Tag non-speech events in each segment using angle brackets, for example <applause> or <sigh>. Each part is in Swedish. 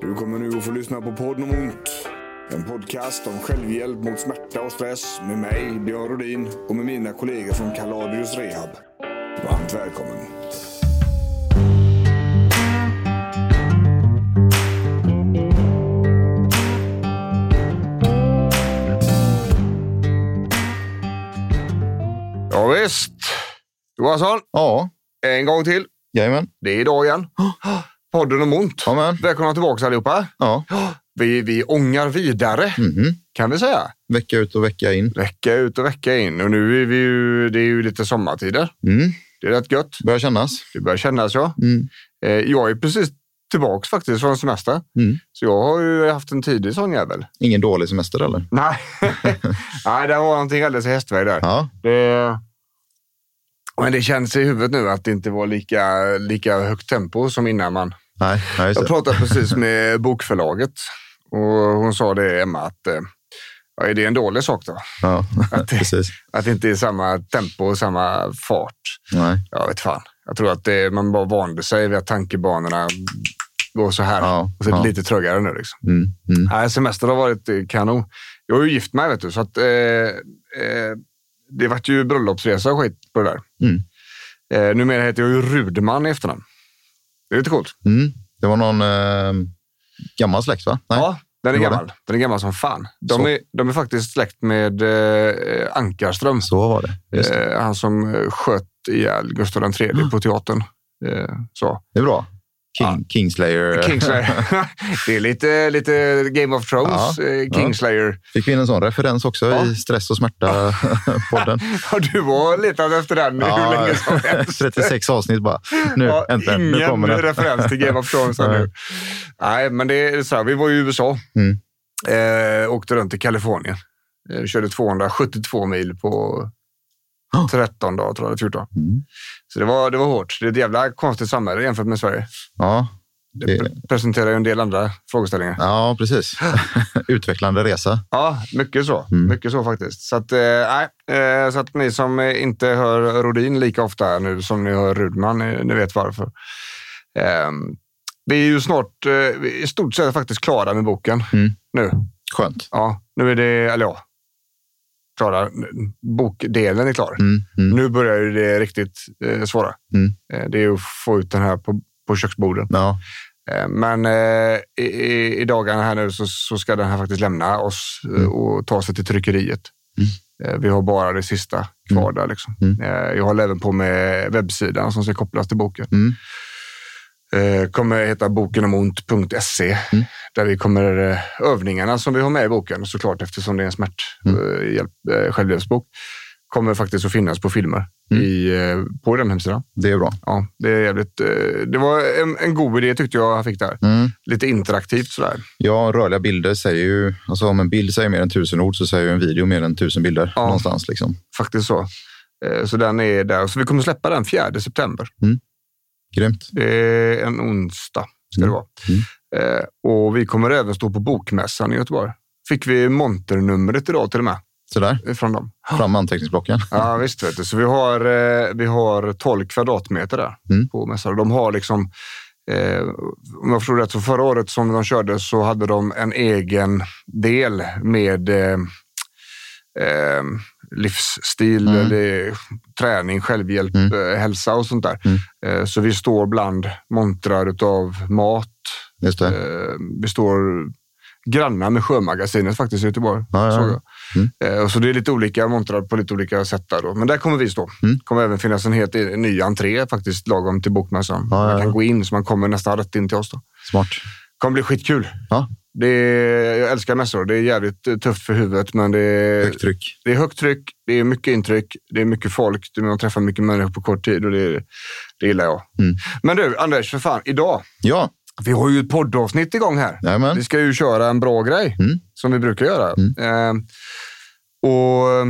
Du kommer nu att få lyssna på podden om ont. En podcast om självhjälp mot smärta och stress med mig, Björn Rhodin, och med mina kollegor från Kaladius Rehab. Varmt välkommen. Ja, visst. Johansson, Ja, en gång till. jajamän. Det är idag igen. Podden om ont. Amen. Välkomna tillbaka allihopa. Ja. Vi, vi ångar vidare, Mhm. kan vi säga. Vecka ut och vecka in. Vecka ut och vecka in. Och nu är vi ju, det är ju lite sommartider. Mm. Det är rätt gött. Börjar kännas. Det börjar kännas, ja. Mm. Eh, Jag är precis tillbaka faktiskt från semester. Mm. Så jag har ju haft en tidig sån jävel. Ingen dålig semester eller? Nej, <laughs> Nej det var någonting alldeles i hästväg där. Ja. Det... Men det känns i huvudet nu att det inte var lika, lika högt tempo som innan man Nej, nej Jag pratade <laughs> precis med bokförlaget och hon sa det, Emma, att eh, ja, är det en dålig sak då? Ja, <laughs> Att precis. att det inte är samma tempo och samma fart. Nej. Jag vet fan. Jag tror att det, man bara vande sig vid att tankebanorna går så här. Ja, och så är det ja. lite trögare nu. Liksom. Mm. Mm. Nej, semester har varit kanon. Jag är ju gift mig, vet du, så att, eh, eh, det vart ju bröllopsresa och skit på det där. Mm. Eh, numera heter jag ju Rudman i efternamn. Det är lite coolt. Mm. Det var någon eh, gammal släkt va? Nej. Ja, den är gammal. Den är gammal som fan. De Så. är, de är faktiskt släkt med eh, Ankarström. Så var det. Just det. Eh, han som eh, sköt ihjäl Gustav III på teatern. Eh, så. det är bra. King, Kingslayer. <laughs> Kingslayer. <laughs> det är lite, lite Game of Thrones. Ja, Eh, Kingslayer. Fick vi in en sån referens också Ja. i Stress och smärta-podden. <laughs> Har du var letat efter den hur länge som helst? 36 avsnitt bara. Nu, Ja, äntligen. Nu ingen kommer den. referens till Game of Thrones nu. Nej, men det är så här, vi var i USA. Mm. Eh, åkte runt i Kalifornien. Eh, körde 272 mil på. 13 dagar, tror jag, eller 14. Mm. Så det var, det var hårt. Det är ett jävla konstigt samhälle jämfört med Sverige. Ja, Det Det- pre- presenterar ju en del andra frågeställningar. ja, precis. <gasps> Utvecklande resa. Ja, mycket så. Mm. Mycket så faktiskt. Så att, eh, eh, så att ni som eh, inte hör Rodin lika ofta nu som ni hör Rudman, ni, ni vet varför. Eh, vi är ju snart, eh, i stort sett faktiskt klara med boken Mm. nu. Skönt. Ja, nu är det, eller ja, klara. Bokdelen är klar. Mm. Mm. Nu börjar det riktigt eh, svåra. Mm. Eh, det är att få ut den här på, på köksborden. Ja. Eh, Men eh, i, i, dagarna här nu så, så ska den här faktiskt lämna oss eh, Mm. och ta sig till tryckeriet. Eh, Vi har bara det sista kvar där. Liksom. Mm. Eh, Jag håller även på med webbsidan som ska kopplas till boken. Mm. Eh, kommer heta bokenomont.se Mm. där vi kommer eh, övningarna som vi har med i boken såklart eftersom det är en smärt Mm. eh, hjälp, självhjälpsbok kommer faktiskt att finnas på filmer Mm. i, på den hemsidan. Det är bra. Ja, det, är jävligt, det var en, en god idé tyckte jag han fick där. Mm. Lite interaktivt sådär. Ja, rörliga bilder säger ju... Alltså om en bild säger mer än tusen ord så säger ju en video mer än tusen bilder Ja. någonstans. Liksom. Faktiskt så. Så den är där. Så vi kommer släppa den 4 september. Grymt. Det är en onsdag ska det Mm. vara. Eh, Och vi kommer även stå på Bokmässan i Göteborg. Fick vi monternumret idag till och med Sådär, från dem. fram med anteckningsblocken. Ja, visst. Vet du. Så vi har, eh, vi har 12 kvadratmeter där Mm. på mässan. De har liksom, eh, om jag förstår rätt, så förra året som de körde så hade de en egen del med eh, eh, livsstil, Mm. eller träning, självhjälp, Mm. eh, hälsa och sånt där. Mm. Eh, så vi står bland montrar av mat. Eh, vi står grannar med Sjömagasinet faktiskt i Göteborg. Ja, ja. Mm. Så det är lite olika montrar på lite olika sätt där då. Men där kommer vi stå. Mm. Det kommer även finnas en helt ny entré faktiskt lagom till bokmässan. Man kan gå in så man kommer nästan rätt in till oss då. Smart. kommer bli skitkul. Ja. Det är, jag älskar mässor. Det är jävligt eh, tufft för huvudet, men det är, Högt tryck. det är högt tryck, det är mycket intryck, det är mycket folk. Du- Man träffar mycket människor på kort tid och det, det gillar jag. Mm. Men du, Anders, för fan. Idag, Ja, vi har ju ett poddavsnitt igång här. Jajamän. Vi ska ju köra en bra grej, Mm. som vi brukar göra. Mm. Eh, och eh,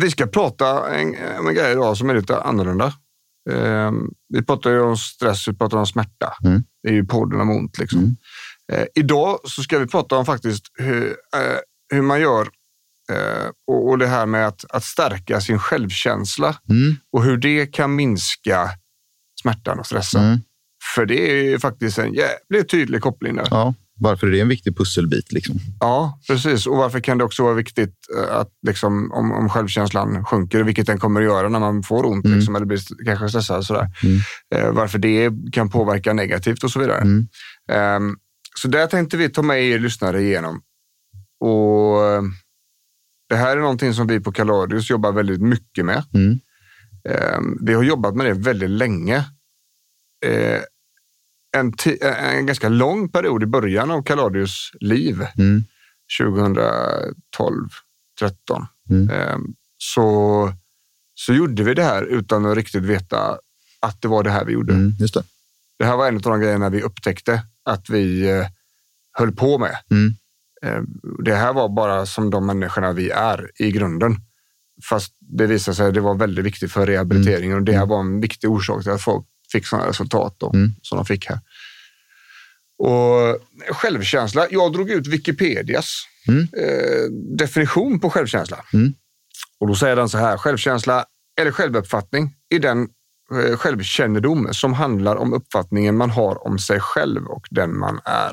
Vi ska prata en, om en grej idag som är lite annorlunda. Eh, vi pratar ju om stress, vi pratar om smärta. Mm. Det är ju podden om ont. Liksom. Eh, idag så ska vi prata om faktiskt hur, eh, hur man gör eh, och, och det här med att, att stärka sin självkänsla Mm. och hur det kan minska smärtan och stressen. Mm. För det är ju faktiskt en jävligt tydlig koppling där. Ja, varför är det en viktig pusselbit? Liksom? Ja, precis. Och varför kan det också vara viktigt eh, att liksom, om, om självkänslan sjunker, vilket den kommer att göra när man får ont Mm. liksom, eller blir kanske stressad. Sådär. Mm. Eh, varför det kan påverka negativt och så vidare. Mm. Så där tänkte vi ta med er lyssnare igenom. Och eh, det här är någonting som vi på Kaladius jobbar väldigt mycket med. Mm. Ehm, vi har jobbat med det väldigt länge. Eh, en, ti- en ganska lång period i början av Kaladius liv, Mm. 2012, 13 Mm. Ehm, så, så gjorde vi det här utan att riktigt veta att det var det här vi gjorde. Mm. Just det. Det här var en av de grejerna vi upptäckte att vi eh, höll på med. Mm. Eh, det här var bara som de människorna vi är i grunden. Fast det visade sig att det var väldigt viktigt för rehabiliteringen och det här var en viktig orsak till att folk fick sådana resultat då, Mm. som de fick här. Och självkänsla. Jag drog ut Wikipedias Mm. eh, definition på självkänsla. Mm. Och då säger den så här. Självkänsla eller självuppfattning är den självkännedom som handlar om uppfattningen man har om sig själv och den man är.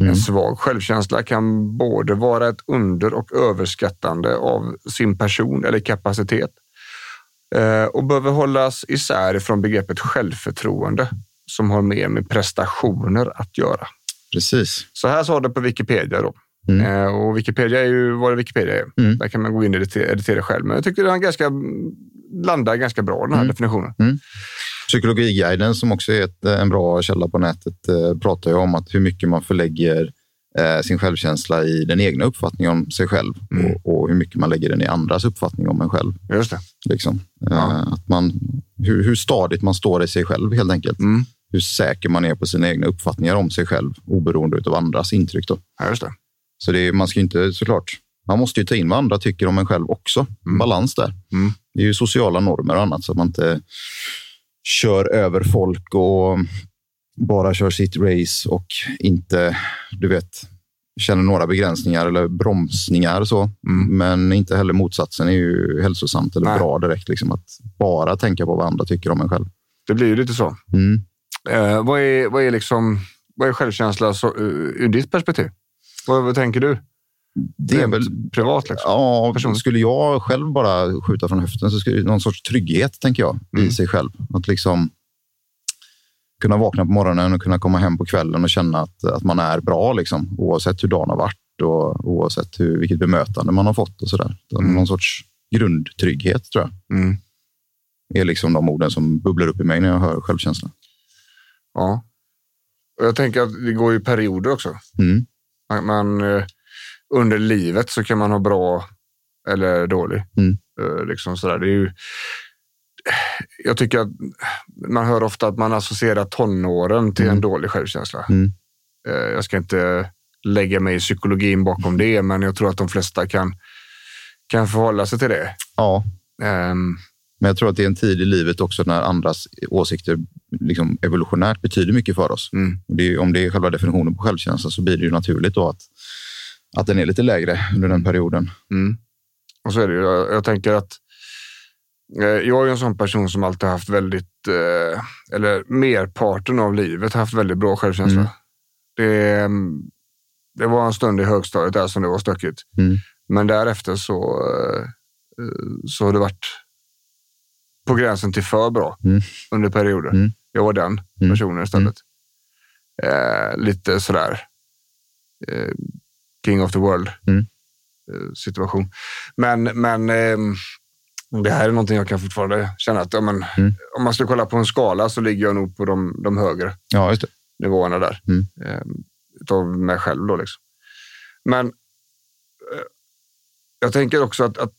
Mm. En svag självkänsla kan både vara ett under och överskattande av sin person eller kapacitet eh, och behöver hållas isär från begreppet självförtroende som har mer med prestationer att göra. Precis. Så här sa det på Wikipedia då. Mm. Eh, och Wikipedia är ju vad Wikipedia är. Mm. Där kan man gå in och editera, själv. Men jag tycker den ganska, landar ganska bra, den här Mm. definitionen. Psykologiguiden, som också är ett, en bra källa på nätet, eh, pratar ju om att hur mycket man förlägger eh, sin självkänsla i den egna uppfattningen om sig själv Mm. och, och hur mycket man lägger den i andras uppfattning om en själv. Just det. Liksom. Eh, Ja. att man, hur, hur stadigt man står i sig själv helt enkelt. Mm. Hur säker man är på sina egna uppfattningar om sig själv oberoende av andras intryck. Då. Ja, just det. Så det man ska inte såklart. Man måste ju ta in vad andra tycker om en själv också. Mm. Balans där. Mm. Det är ju sociala normer och annat så att man inte kör över folk och bara kör sitt race och inte, du vet, känner några begränsningar eller bromsningar och så. Mm. Men inte heller motsatsen är ju hälsosamt eller Nej. bra direkt. Liksom, att bara tänka på vad andra tycker om en själv. Det blir ju lite så. Mm. Eh, vad, är, vad, är liksom, vad är självkänsla så, uh, ur ditt perspektiv? Vad, vad tänker du? Det är väl privat liksom. Ja, skulle jag själv bara skjuta från höften så skulle någon sorts trygghet, tänker jag, Mm. i sig själv. Att liksom kunna vakna på morgonen och kunna komma hem på kvällen och känna att, att man är bra, liksom, oavsett hur dagen har varit och oavsett hur, vilket bemötande man har fått och sådär. Mm. Någon sorts grundtrygghet, tror jag, Mm. är liksom de orden som bubblar upp i mig när jag hör självkänsla. Ja. Och jag tänker att det går ju perioder också. Mm. Man, man, eh, under livet så kan man ha bra eller dålig. Mm. Eh, liksom sådär. Det är ju, jag tycker att man hör ofta att man associerar tonåren till en Mm. dålig självkänsla. Mm. Eh, Jag ska inte lägga mig i psykologin bakom det, men jag tror att de flesta kan, kan förhålla sig till det. Ja, Ehm, men jag tror att det är en tid i livet också när andras åsikter liksom evolutionärt betyder mycket för oss. mm, det är, om det är själva definitionen på självkänsla så blir det ju naturligt då att, att den är lite lägre under den perioden. mm. Och så är det ju. Jag, jag tänker att eh, jag är en sån person som alltid haft väldigt, eh, eller merparten av livet haft väldigt bra självkänsla. Mm. Det, mm, det var en stund i högstadiet där som det var stökigt. Mm. Men därefter så, eh, så har det varit på gränsen till för bra Mm. under perioder. Mm. Jag var den Mm. personen istället. Eh, lite sådär eh, king of the world. Mm. eh, situation. Men, men eh, det här är någonting jag kan fortfarande känna att ja, men, Mm. om man ska kolla på en skala så ligger jag nog på de, de högre Ja, nivåerna där. Mm. Eh, utav mig själv då liksom. Men eh, jag tänker också att, att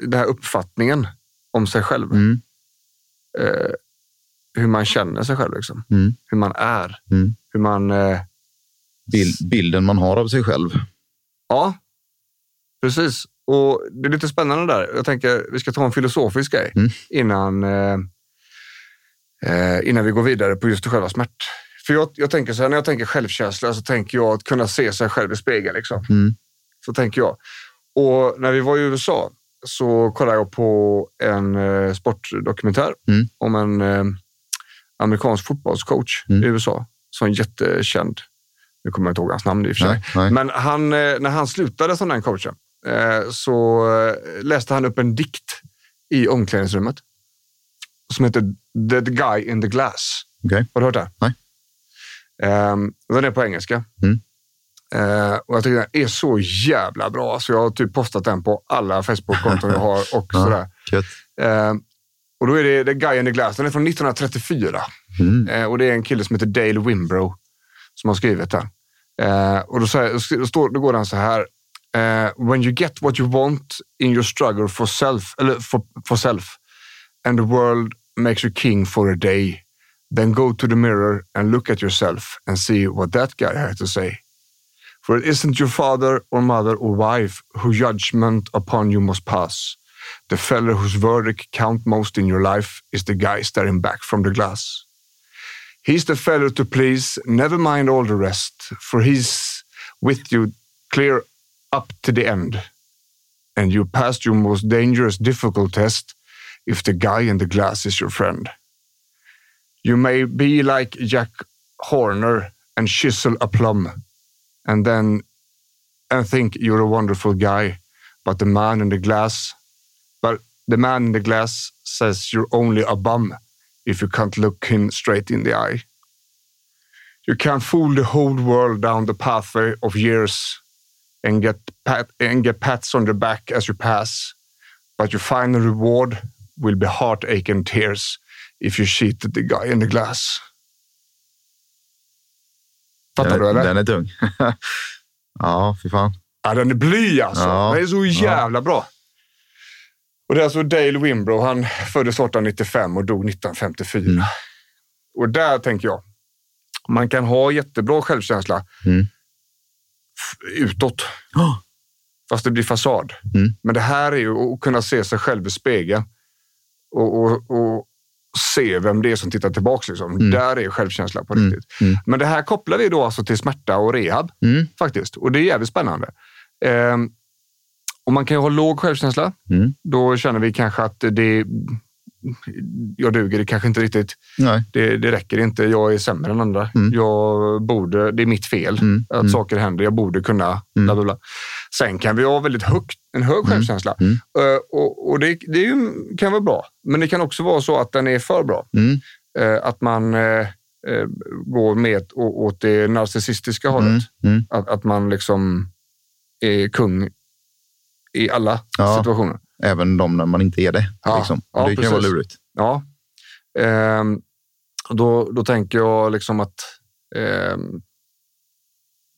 den här uppfattningen om sig själv, Mm. eh, hur man känner sig själv, liksom. Mm. hur man är, Mm. hur man... Eh, bilden man har av sig själv. ja, precis. Och Det är lite spännande där. Jag tänker vi ska ta en filosofisk grej Mm. innan, eh, eh, innan vi går vidare på just själva smärt. För jag, jag tänker så här, när jag tänker självkänsla så tänker jag att kunna se sig själv i spegeln. Liksom. Mm. Så tänker jag. Och när vi var i USA så kollade jag på en eh, sportdokumentär Mm. om en eh, amerikansk fotbollscoach Mm. i USA som är jättekänd. Nu kommer jag inte ihåg hans namn i och för sig. Nej, nej. Men han, eh, när han slutade som den coachen eh, så eh, läste han upp en dikt i omklädningsrummet som heter The Guy in the Glass. Okej. Har du hört det? Nej. Um, den är på engelska. Mm. Eh, och jag tycker den är så jävla bra. Så jag har typ postat den på alla Facebook-konton jag har och <laughs> Ja. sådär. Eh, och då är det The Guy in the Glass. Den är från 1934. Mm. Eh, och det är en kille som heter Dale Wimbrow som har skrivit den. Eh, och då, säger, då, står, då går den så här. Eh, When you get what you want in your struggle for self, eller for, for self and the world makes you king for a day, then go to the mirror and look at yourself and see what that guy had to say. For it isn't your father or mother or wife who judgment upon you must pass. The fellow whose verdict count most in your life is the guy staring back from the glass. He's the fellow to please, never mind all the rest, for he's with you clear up to the end. And you passed your most dangerous, difficult test if the guy in the glass is your friend. You may be like Jack Horner and chisel a plum, and then and think you're a wonderful guy, but the man in the glass, but the man in the glass says you're only a bum if you can't look him straight in the eye. You can't fool the whole world down the pathway of years and get pat and get pats on the back as you pass, but your final reward will be heartache and tears if you cheated the guy in the glass. Fattar den, du eller? Den är tung. <laughs> ja, fy fan. Ja, den är bly alltså. Ja. Den är så jävla bra. Och det är alltså Dale Wimbrow. Han föddes 1895 och dog 1954. Mm. Och där tänker jag, man kan ha jättebra självkänsla Mm. utåt, Oh. fast det blir fasad. Mm. Men det här är ju att kunna se sig själv i spegeln och, och, och se vem det är som tittar tillbaka. Liksom. Mm. Där är självkänsla på Mm. riktigt. Mm. Men det här kopplar vi då alltså till smärta och rehab Mm. faktiskt. Och det är jävligt spännande. Ehm, och man kan ju ha låg självkänsla. Mm. Då känner vi kanske att det jag duger det kanske inte riktigt. Det, det räcker inte. Jag är sämre än andra. Mm. Jag borde, det är mitt fel Mm. att Mm. saker händer. Jag borde kunna. Mm. Bla, bla, bla. Sen kan vi ha väldigt högt, en hög självkänsla. Mm. Eh, och och det, det ju, kan vara bra. Men det kan också vara så att den är för bra. Mm. Eh, att man eh, går med åt det narcissistiska hållet. Mm. Mm. Att, att man liksom är kung i alla Ja. situationer. Även de när man inte är det. Ja. Liksom. Ja, det kan precis. vara lurigt. Ja. Ehm, då, då tänker jag liksom att ehm,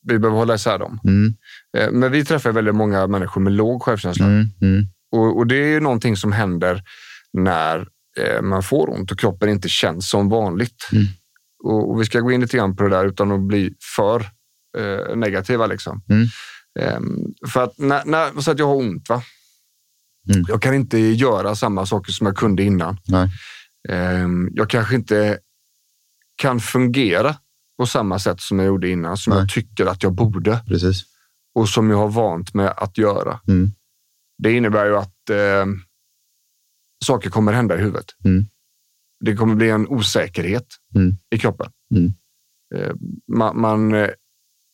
vi behöver hålla isär dem. Mm. Eh, men vi träffar väldigt många människor med låg självkänsla. Mm. Mm. Och, och det är ju någonting som händer när eh, man får ont och kroppen inte känns som vanligt. Mm. Och, och vi ska gå in lite grann på det där utan att bli för eh, negativa. Liksom. Ehm, för att när, när, så att jag har ont, va? Mm. jag kan inte göra samma saker som jag kunde innan. Nej. Ehm, jag kanske inte kan fungera på samma sätt som jag gjorde innan, som Nej. jag tycker att jag borde Precis. och som jag har vant med att göra. Mm. Det innebär ju att eh, saker kommer hända i huvudet. Mm. Det kommer bli en osäkerhet Mm. i kroppen. Mm. Eh, man, man, eh,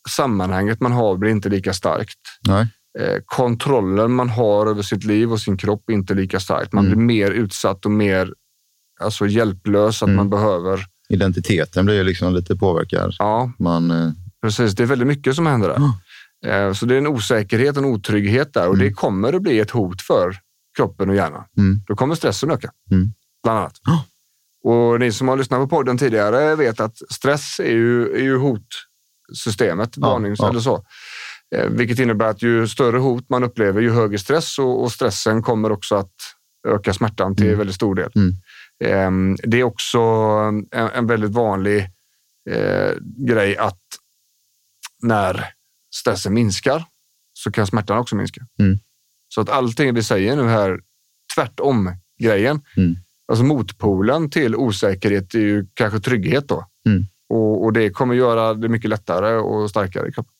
sammanhanget man har blir inte lika starkt. Nej. Eh, kontrollen man har över sitt liv och sin kropp är inte lika starkt. Man Mm. blir mer utsatt och mer alltså, hjälplös. Att Mm. man behöver... Identiteten blir ju liksom lite påverkad. Ja, Man, eh, precis. Det är väldigt mycket som händer där. Eh, Så det är en osäkerhet och en otrygghet där och Mm. det kommer att bli ett hot för kroppen och hjärnan. Mm. Då kommer stressen öka, Mm. bland annat. Ja. Och ni som har lyssnat på podden tidigare vet att stress är ju, är ju hotsystemet, Ja, varnings ja. eller så. Eh, vilket innebär att ju större hot man upplever, ju högre stress och, och stressen kommer också att öka smärtan till Mm. väldigt stor del. Mm. Eh, det är också en, en väldigt vanlig eh, grej att när stressen minskar så kan smärtan också minska. Mm. Så att allting vi säger nu här, tvärtom grejen. Mm. Alltså motpolen till osäkerhet är ju kanske trygghet då. Mm. Och, och det kommer göra det mycket lättare och starkare i kroppen.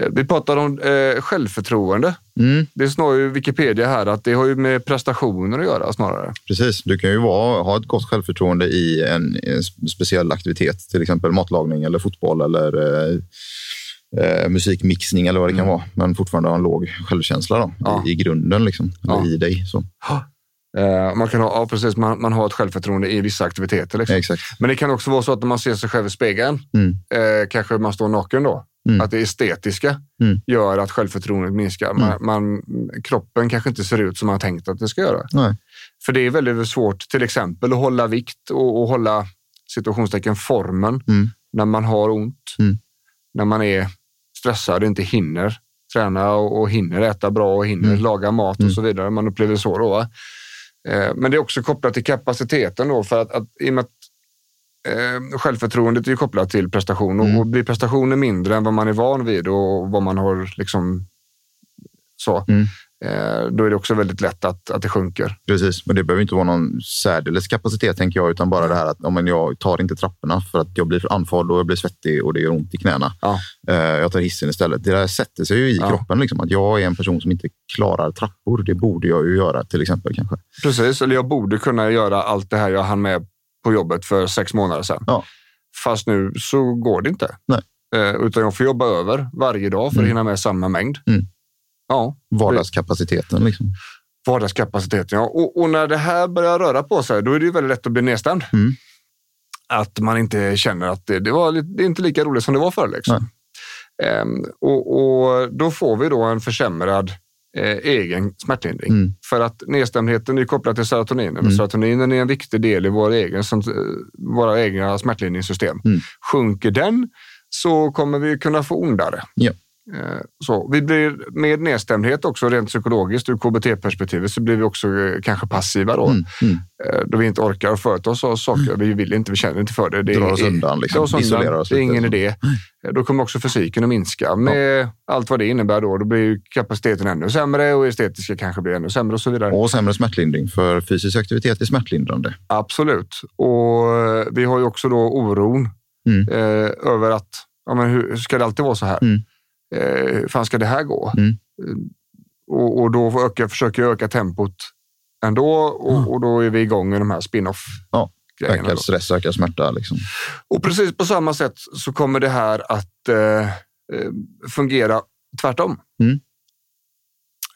Eh, Vi pratar om eh, självförtroende. Mm. Det snarare ju Wikipedia här att det har ju med prestationer att göra snarare. Precis, du kan ju vara, ha ett gott självförtroende i en, en speciell aktivitet, till exempel matlagning eller fotboll eller eh, eh, musikmixning eller vad det kan vara, men fortfarande ha en låg självkänsla då, Ja. i, i grunden, liksom, Ja. i dig. Så. Eh, man kan ha, ja, precis, man, man har ett självförtroende i vissa aktiviteter. Liksom. Exakt. Men det kan också vara så att när man ser sig själv i spegeln, Mm. eh, kanske man står naken då, Mm. att det estetiska Mm. gör att självförtroendet minskar. Man, man, kroppen kanske inte ser ut som man har tänkt att det ska göra. Nej. För det är väldigt svårt till exempel att hålla vikt och, och hålla situationstecken formen Mm. när man har ont. Mm. När man är stressad och inte hinner träna och, och hinner äta bra och hinner Mm. laga mat och Mm. så vidare. Man upplever så då. Va? Eh, Men det är också kopplat till kapaciteten då för att, att i och med att eh, självförtroendet är kopplat till prestation och, Mm. och blir prestationen mindre än vad man är van vid och vad man har liksom så, Mm. Eh, då är det också väldigt lätt att, att det sjunker. Precis, men det behöver inte vara någon särdeles kapacitet tänker jag, utan bara det här att ja, men jag tar inte trapporna för att jag blir andfådd och jag blir svettig och det gör ont i knäna. Ja. Eh, jag tar hissen istället. Det där sätter sig ju i Ja. kroppen, liksom, att jag är en person som inte klarar trappor. Det borde jag ju göra till exempel kanske. Precis, eller jag borde kunna göra allt det här jag hann med på jobbet för sex månader sedan. Ja. Fast nu så går det inte. Nej. Eh, utan jag får jobba över varje dag för att Mm. hinna med samma mängd. Mm. Ja, Vardagskapaciteten. Liksom. vardagskapaciteten. Ja. Och, och när det här börjar röra på sig, då är det ju väldigt lätt att bli nedstämd. Mm. Att man inte känner att det, det, var, det är inte lika roligt som det var förr. Liksom. Ehm, och, och då får vi då en försämrad eh, egen smärtlindring. Mm. För att nedstämdheten är kopplad till serotoninen. Och Mm. serotoninen är en viktig del i vår egen, som, våra egna smärtlindringssystem. Mm. Sjunker den så kommer vi kunna få ondare. Ja. Eh, Så, vi blir med nedstämdhet också rent psykologiskt ur KBT-perspektivet så blir vi också eh, kanske passiva då. Mm. Mm. Eh, Då vi inte orkar företa oss saker. Vi vill inte, vi känner inte för det. det Drar oss är- undan, liksom. drar oss undan. Oss Det är ingen idé. Då kommer också fysiken att minska med allt vad det innebär då. Då blir kapaciteten ännu sämre och estetiska kanske blir ännu sämre och så vidare. Och sämre smärtlindring, för fysisk aktivitet är smärtlindrande. Absolut. Och vi har ju också då oron Mm. eh, över att ja, men hur ska det alltid vara så här? Mm. Eh, hur fan ska det här gå? Mm. Eh, Och, och då öka, försöker jag öka tempot ändå och, och då är vi igång med de här spin-off Ja. Ökad stress, ökad smärta. Liksom. Och precis på samma sätt så kommer det här att eh, eh, fungera tvärtom. Mm.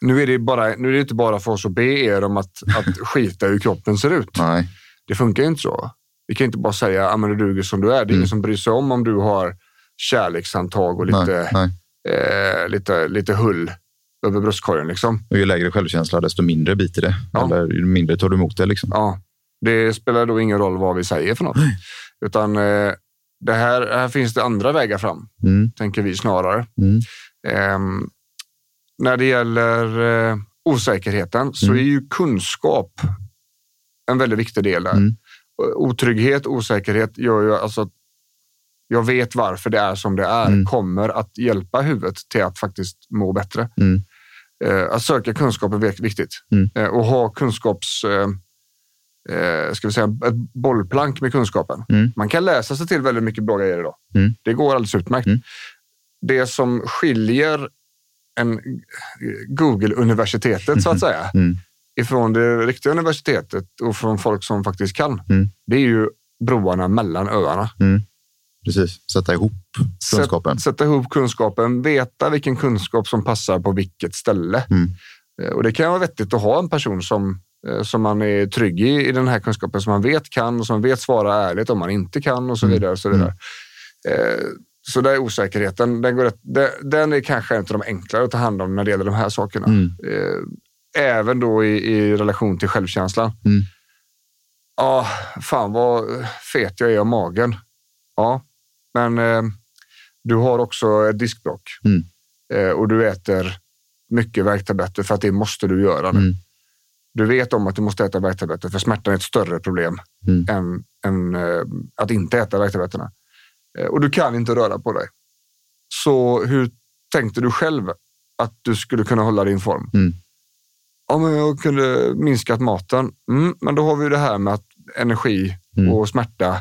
Nu är, det bara, nu är det inte bara för oss att be er om att, att <laughs> skita hur kroppen ser ut. Nej. Det funkar ju inte så. Vi kan inte bara säga att du duger som du är. Det är ingen Mm. som bryr sig om om du har kärlekshandtag och lite, Nej, nej. Eh, lite, lite hull över bröstkorgen. Liksom. Och ju lägre självkänsla, desto mindre biter det. Ja. Eller ju mindre tar du emot det. Liksom. Ja, det spelar då ingen roll vad vi säger för något. Utan eh, det här, här finns det andra vägar fram, Mm. tänker vi snarare. Mm. Ehm, när det gäller eh, osäkerheten så Mm. är ju kunskap en väldigt viktig del där. Mm. Otrygghet, osäkerhet gör ju alltså att jag vet varför det är som det är, Mm. kommer att hjälpa huvudet till att faktiskt må bättre. Mm. Eh, att söka kunskap är vik- viktigt Mm. eh, och ha kunskaps... Eh, ska vi säga, ett bollplank med kunskapen. Mm. Man kan läsa sig till väldigt mycket bra grejer idag. Mm. Det går alldeles utmärkt. Mm. Det som skiljer en Google-universitetet så att säga ifrån det riktiga universitetet och från folk som faktiskt kan, det är ju broarna mellan öarna. Mm. Precis, sätta ihop kunskapen. Sätt, sätta ihop kunskapen, veta vilken kunskap som passar på vilket ställe. Mm. Eh, Och det kan vara vettigt att ha en person som, eh, som man är trygg i, i den här kunskapen, som man vet kan och som vet svara ärligt om man inte kan och så Mm. vidare. Och så vidare. Eh, Så där är osäkerheten. Den, går den, är kanske av de enklare att ta hand om när det gäller de här sakerna. Mm. Även då i, i relation till självkänslan. Mm. Ja, fan vad fet jag är om magen. Ja, men eh, du har också ett diskbråck Mm. eh, och du äter mycket värktabletter för att det måste du göra. Mm. Du vet om att du måste äta värktabletter för smärtan är ett större problem Mm. än, än eh, att inte äta värktabletterna. Eh, och du kan inte röra på dig. Så hur tänkte du själv att du skulle kunna hålla din form? Mm. Ja, men jag kunde minskat maten. Mm, men då har vi det här med att energi Mm. och smärta.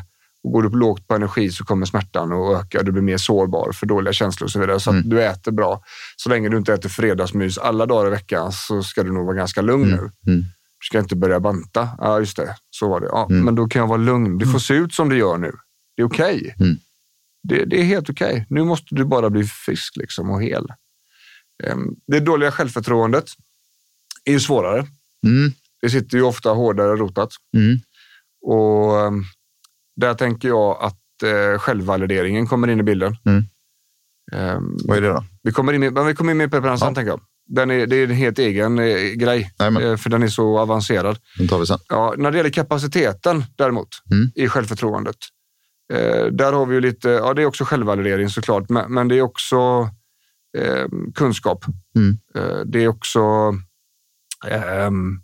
Och går du på lågt på energi så kommer smärtan att öka. Du blir mer sårbar för dåliga känslor och så vidare. Så Mm. du äter bra. Så länge du inte äter fredagsmys alla dagar i veckan så ska du nog vara ganska lugn nu. Mm. Du ska inte börja banta. Ja, just det. Så var det. Ja, Mm. Men då kan jag vara lugn. Det får se ut som det gör nu. Det är okej. Mm. Det, det är helt okej. Nu måste du bara bli frisk liksom, och hel. Ehm, Det dåliga självförtroendet är ju svårare. Mm. Det sitter ju ofta hårdare rotat. Mm. Och ehm, där tänker jag att eh, självvalideringen kommer in i bilden. Mm. Ehm, Vad är det då? vi kommer in, men vi kommer in med på den sen, Ja. tänker jag. Den är, det är en helt egen eh, grej, eh, för den är så avancerad. Den tar vi sen. Ja, när det gäller kapaciteten däremot, Mm. i självförtroendet. Eh, där har vi ju lite, ja det är också självvalidering såklart, men, men det är också eh, kunskap. Mm. Eh, det är också ehm,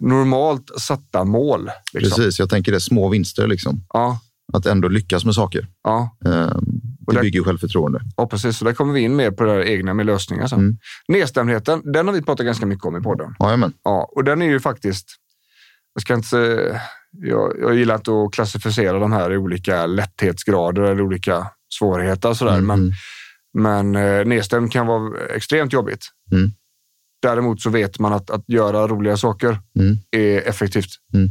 normalt satta mål. Liksom. Precis, jag tänker det. Små vinster liksom. Ja, Att ändå lyckas med saker. ja, Ehm, Det där- bygger ju självförtroende. ja, precis. Så där kommer vi in mer på det här egna med lösningar sen. Mm. Nedstämdheten, den har vi pratat ganska mycket om i podden. Jajamän. Ja, och den är ju faktiskt... Jag, ska inte, jag, jag gillar inte att klassificera de här i olika lätthetsgrader eller olika svårigheter. och Sådär, Mm, men, mm. men eh, nedstämd kan vara extremt jobbigt. Mm. Däremot så vet man att, att göra roliga saker Mm. är effektivt. Mm.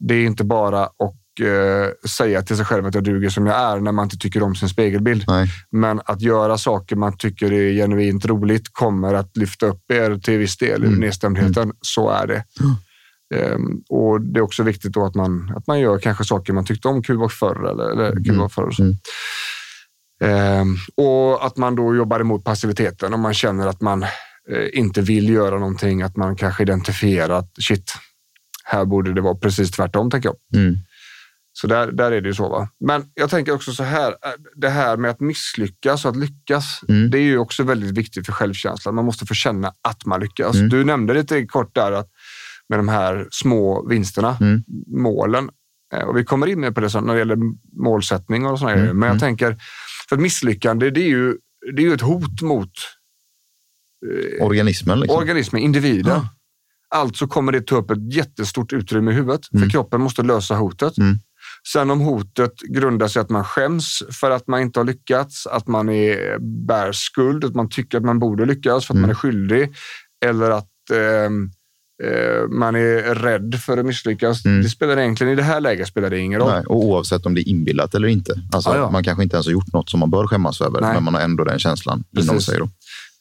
Det är inte bara att eh, säga till sig själv att jag duger som jag är när man inte tycker om sin spegelbild. Nej. Men att göra saker man tycker är genuint roligt kommer att lyfta upp er till viss del ur Mm. nedstämdheten. Så är det. Ehm, och Det är också viktigt då att man, att man gör kanske saker man tyckte om kul var förr. Eller, eller kul var förr. Mm. Ehm, och att man då jobbar emot passiviteten om man känner att man inte vill göra någonting. Att man kanske identifierar att shit, här borde det vara precis tvärtom, tänker jag. Mm. Så där, där är det ju så. Va? Men jag tänker också så här, eh, det här med att misslyckas och att lyckas, Mm. det är ju också väldigt viktigt för självkänslan. Man måste få känna att man lyckas. Mm. Du nämnde lite kort där att med de här små vinsterna, Mm. målen. Eh, Och vi kommer in på det sen när det gäller målsättning och sådana Mm. grejer. Men jag Mm. tänker, för ett misslyckande, det är ju, det är ju ett hot mot eh, Organismen liksom. organismen, individen. Ja. Alltså kommer det ta upp ett jättestort utrymme i huvudet, för Mm. kroppen måste lösa hotet. Mm. Sen om hotet grundar sig att man skäms för att man inte har lyckats, att man är, bär skuld, att man tycker att man borde lyckas för att Mm. man är skyldig, eller att ehm, eh, man är rädd för att misslyckas. Mm. Det spelar egentligen, i det här läget spelar det ingen roll. Nej, och oavsett om det är inbillat eller inte. Alltså, ja. Man kanske inte ens har gjort något som man bör skämmas över, Nej. men man har ändå den känslan inom Precis. sig. Då.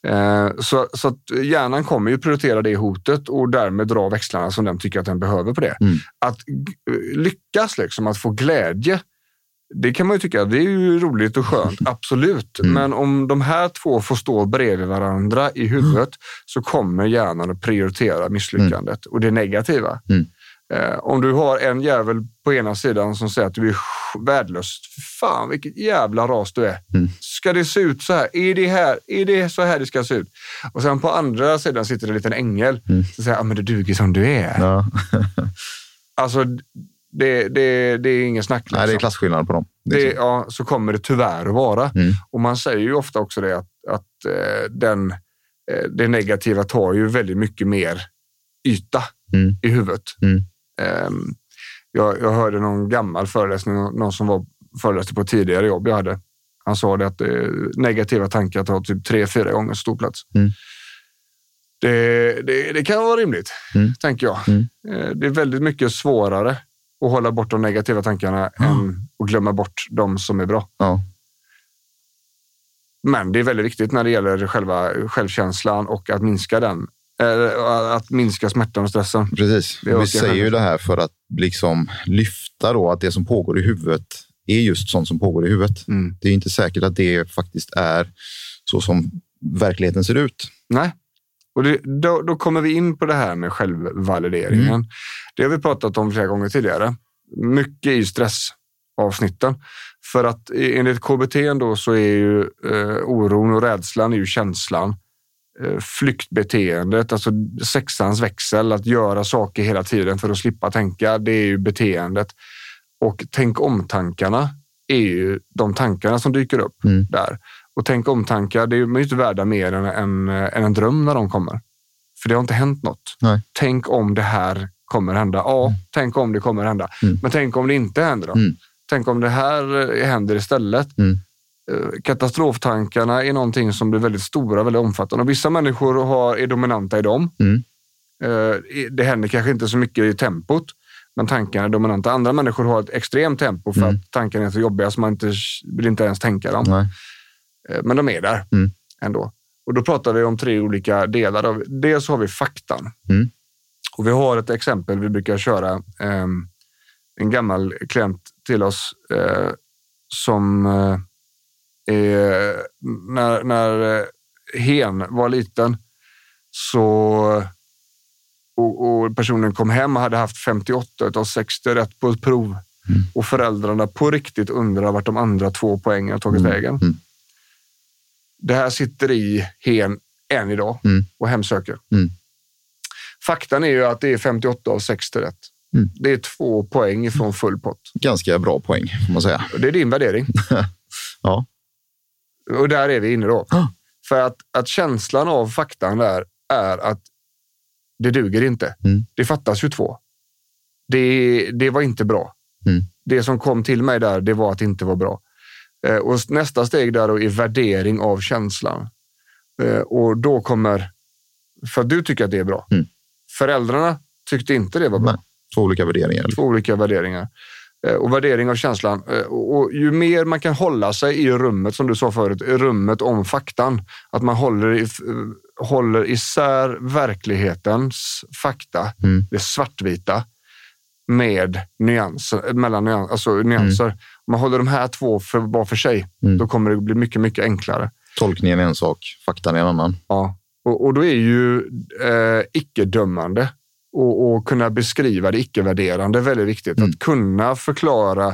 Eh, Så, så att hjärnan kommer ju prioritera det hotet och därmed dra växlarna som den tycker att den behöver på det. Mm. Att g- lyckas, liksom, att få glädje, det kan man ju tycka det är ju roligt och skönt, <laughs> absolut. Mm. Men om de här två får stå bredvid varandra i huvudet så kommer hjärnan att prioritera misslyckandet och det negativa. Mm. Eh, om du har en jävel på ena sidan som säger att du är sj- värdelös. Fan vilket jävla ras du är. Mm. Ska det se ut så här? Är det, här? är det så här det ska se ut? Och sen på andra sidan sitter det en liten ängel Mm. som säger att men du duger som du är. Ja. Alltså, det, det, det är ingen snack. Nej, det är liksom. klasskillnad på dem. det, Liksom. ja, så kommer det tyvärr att vara. Mm. Och man säger ju ofta också det att, att eh, den, eh, det negativa tar ju väldigt mycket mer yta Mm. i huvudet. Mm. Ehm, jag, jag hörde någon gammal föreläsning, någon som var föreläste på tidigare jobb jag hade. Han sa det att eh, negativa tankar tar typ tre, fyra gånger så stor plats. Mm. Det, det, det kan vara rimligt, Mm. tänker jag. Mm. Eh, Det är väldigt mycket svårare att hålla bort de negativa tankarna än att glömma bort de som är bra. Ja. Men det är väldigt viktigt när det gäller själva självkänslan och att minska den. Eh, Att minska smärtan och stressen. Precis. Vi säger ju det här för att liksom lyfta då att det som pågår i huvudet är just sånt som pågår i huvudet. Mm. Det är inte säkert att det faktiskt är så som verkligheten ser ut. Nej. Och det, då, då kommer vi in på det här med självvalideringen. Mm. Det har vi pratat om flera gånger tidigare. Mycket i stressavsnitten. För att enligt KBT då så är ju eh, oron och rädslan är ju känslan. Eh, flyktbeteendet, alltså sexans växel, att göra saker hela tiden för att slippa tänka, det är ju beteendet. Och tänk om-tankarna är ju de tankarna som dyker upp Mm. där. Och tänk om-tankar, det är ju inte värda mer än, än, än en dröm när de kommer. För det har inte hänt något. Nej. Tänk om det här kommer hända. Ja, tänk om det kommer hända. Mm. Men tänk om det inte händer då? Mm. Tänk om det här eh, händer istället? Eh, Katastroftankarna är någonting som blir väldigt stora, väldigt omfattande. Och vissa människor har, är dominanta i dem. Mm. Eh, Det händer kanske inte så mycket i tempot, men tankarna är dominanta. Andra människor har ett extremt tempo för Mm. att tankarna är så jobbiga så man inte, vill inte ens tänka dem. Nej. Eh, Men de är där Mm. ändå. Och då pratar vi om tre olika delar. Av, dels har vi faktan. Mm. Och vi har ett exempel vi brukar köra. ehm, en gammal klient till oss som eh, är, när, när eh, hen var liten så och, och personen kom hem och hade haft 58 av 60 rätt på ett prov. Mm. Och föräldrarna på riktigt undrar vart de andra två poängen har tagit Mm. vägen. Mm. Det här sitter i hen än idag Mm. och hemsöker. Mm. Faktan är ju att det är 58 av 60 rätt. Mm. Det är två poäng ifrån full pott. Ganska bra poäng, får man säga. Det är din värdering. <laughs> Ja. Och där är vi inne då. Ah. För att, att känslan av faktan där är att det duger inte. Mm. Det fattas ju två. Det, det var inte bra. Mm. Det som kom till mig där, det var att det inte var bra. Eh, och nästa steg där då är värdering av känslan. Eh, och då kommer, för att du tycker att det är bra. Mm. Föräldrarna tyckte inte det var bra. Nej. Två olika värderingar. Två olika värderingar. Eh, Och värdering av känslan. Eh, Och ju mer man kan hålla sig i rummet, som du sa förut, i rummet om faktan. Att man håller, i, eh, håller isär verklighetens fakta, Mm. det svartvita, med nyanser, mellan nyans, alltså nyanser. Om man håller de här två för, var för sig, Mm. då kommer det bli mycket, mycket enklare. Tolkningen är en sak, faktan är en annan. Ja. Och, och då är ju eh, icke-dömande och, och kunna beskriva det icke-värderande väldigt viktigt. Mm. Att kunna förklara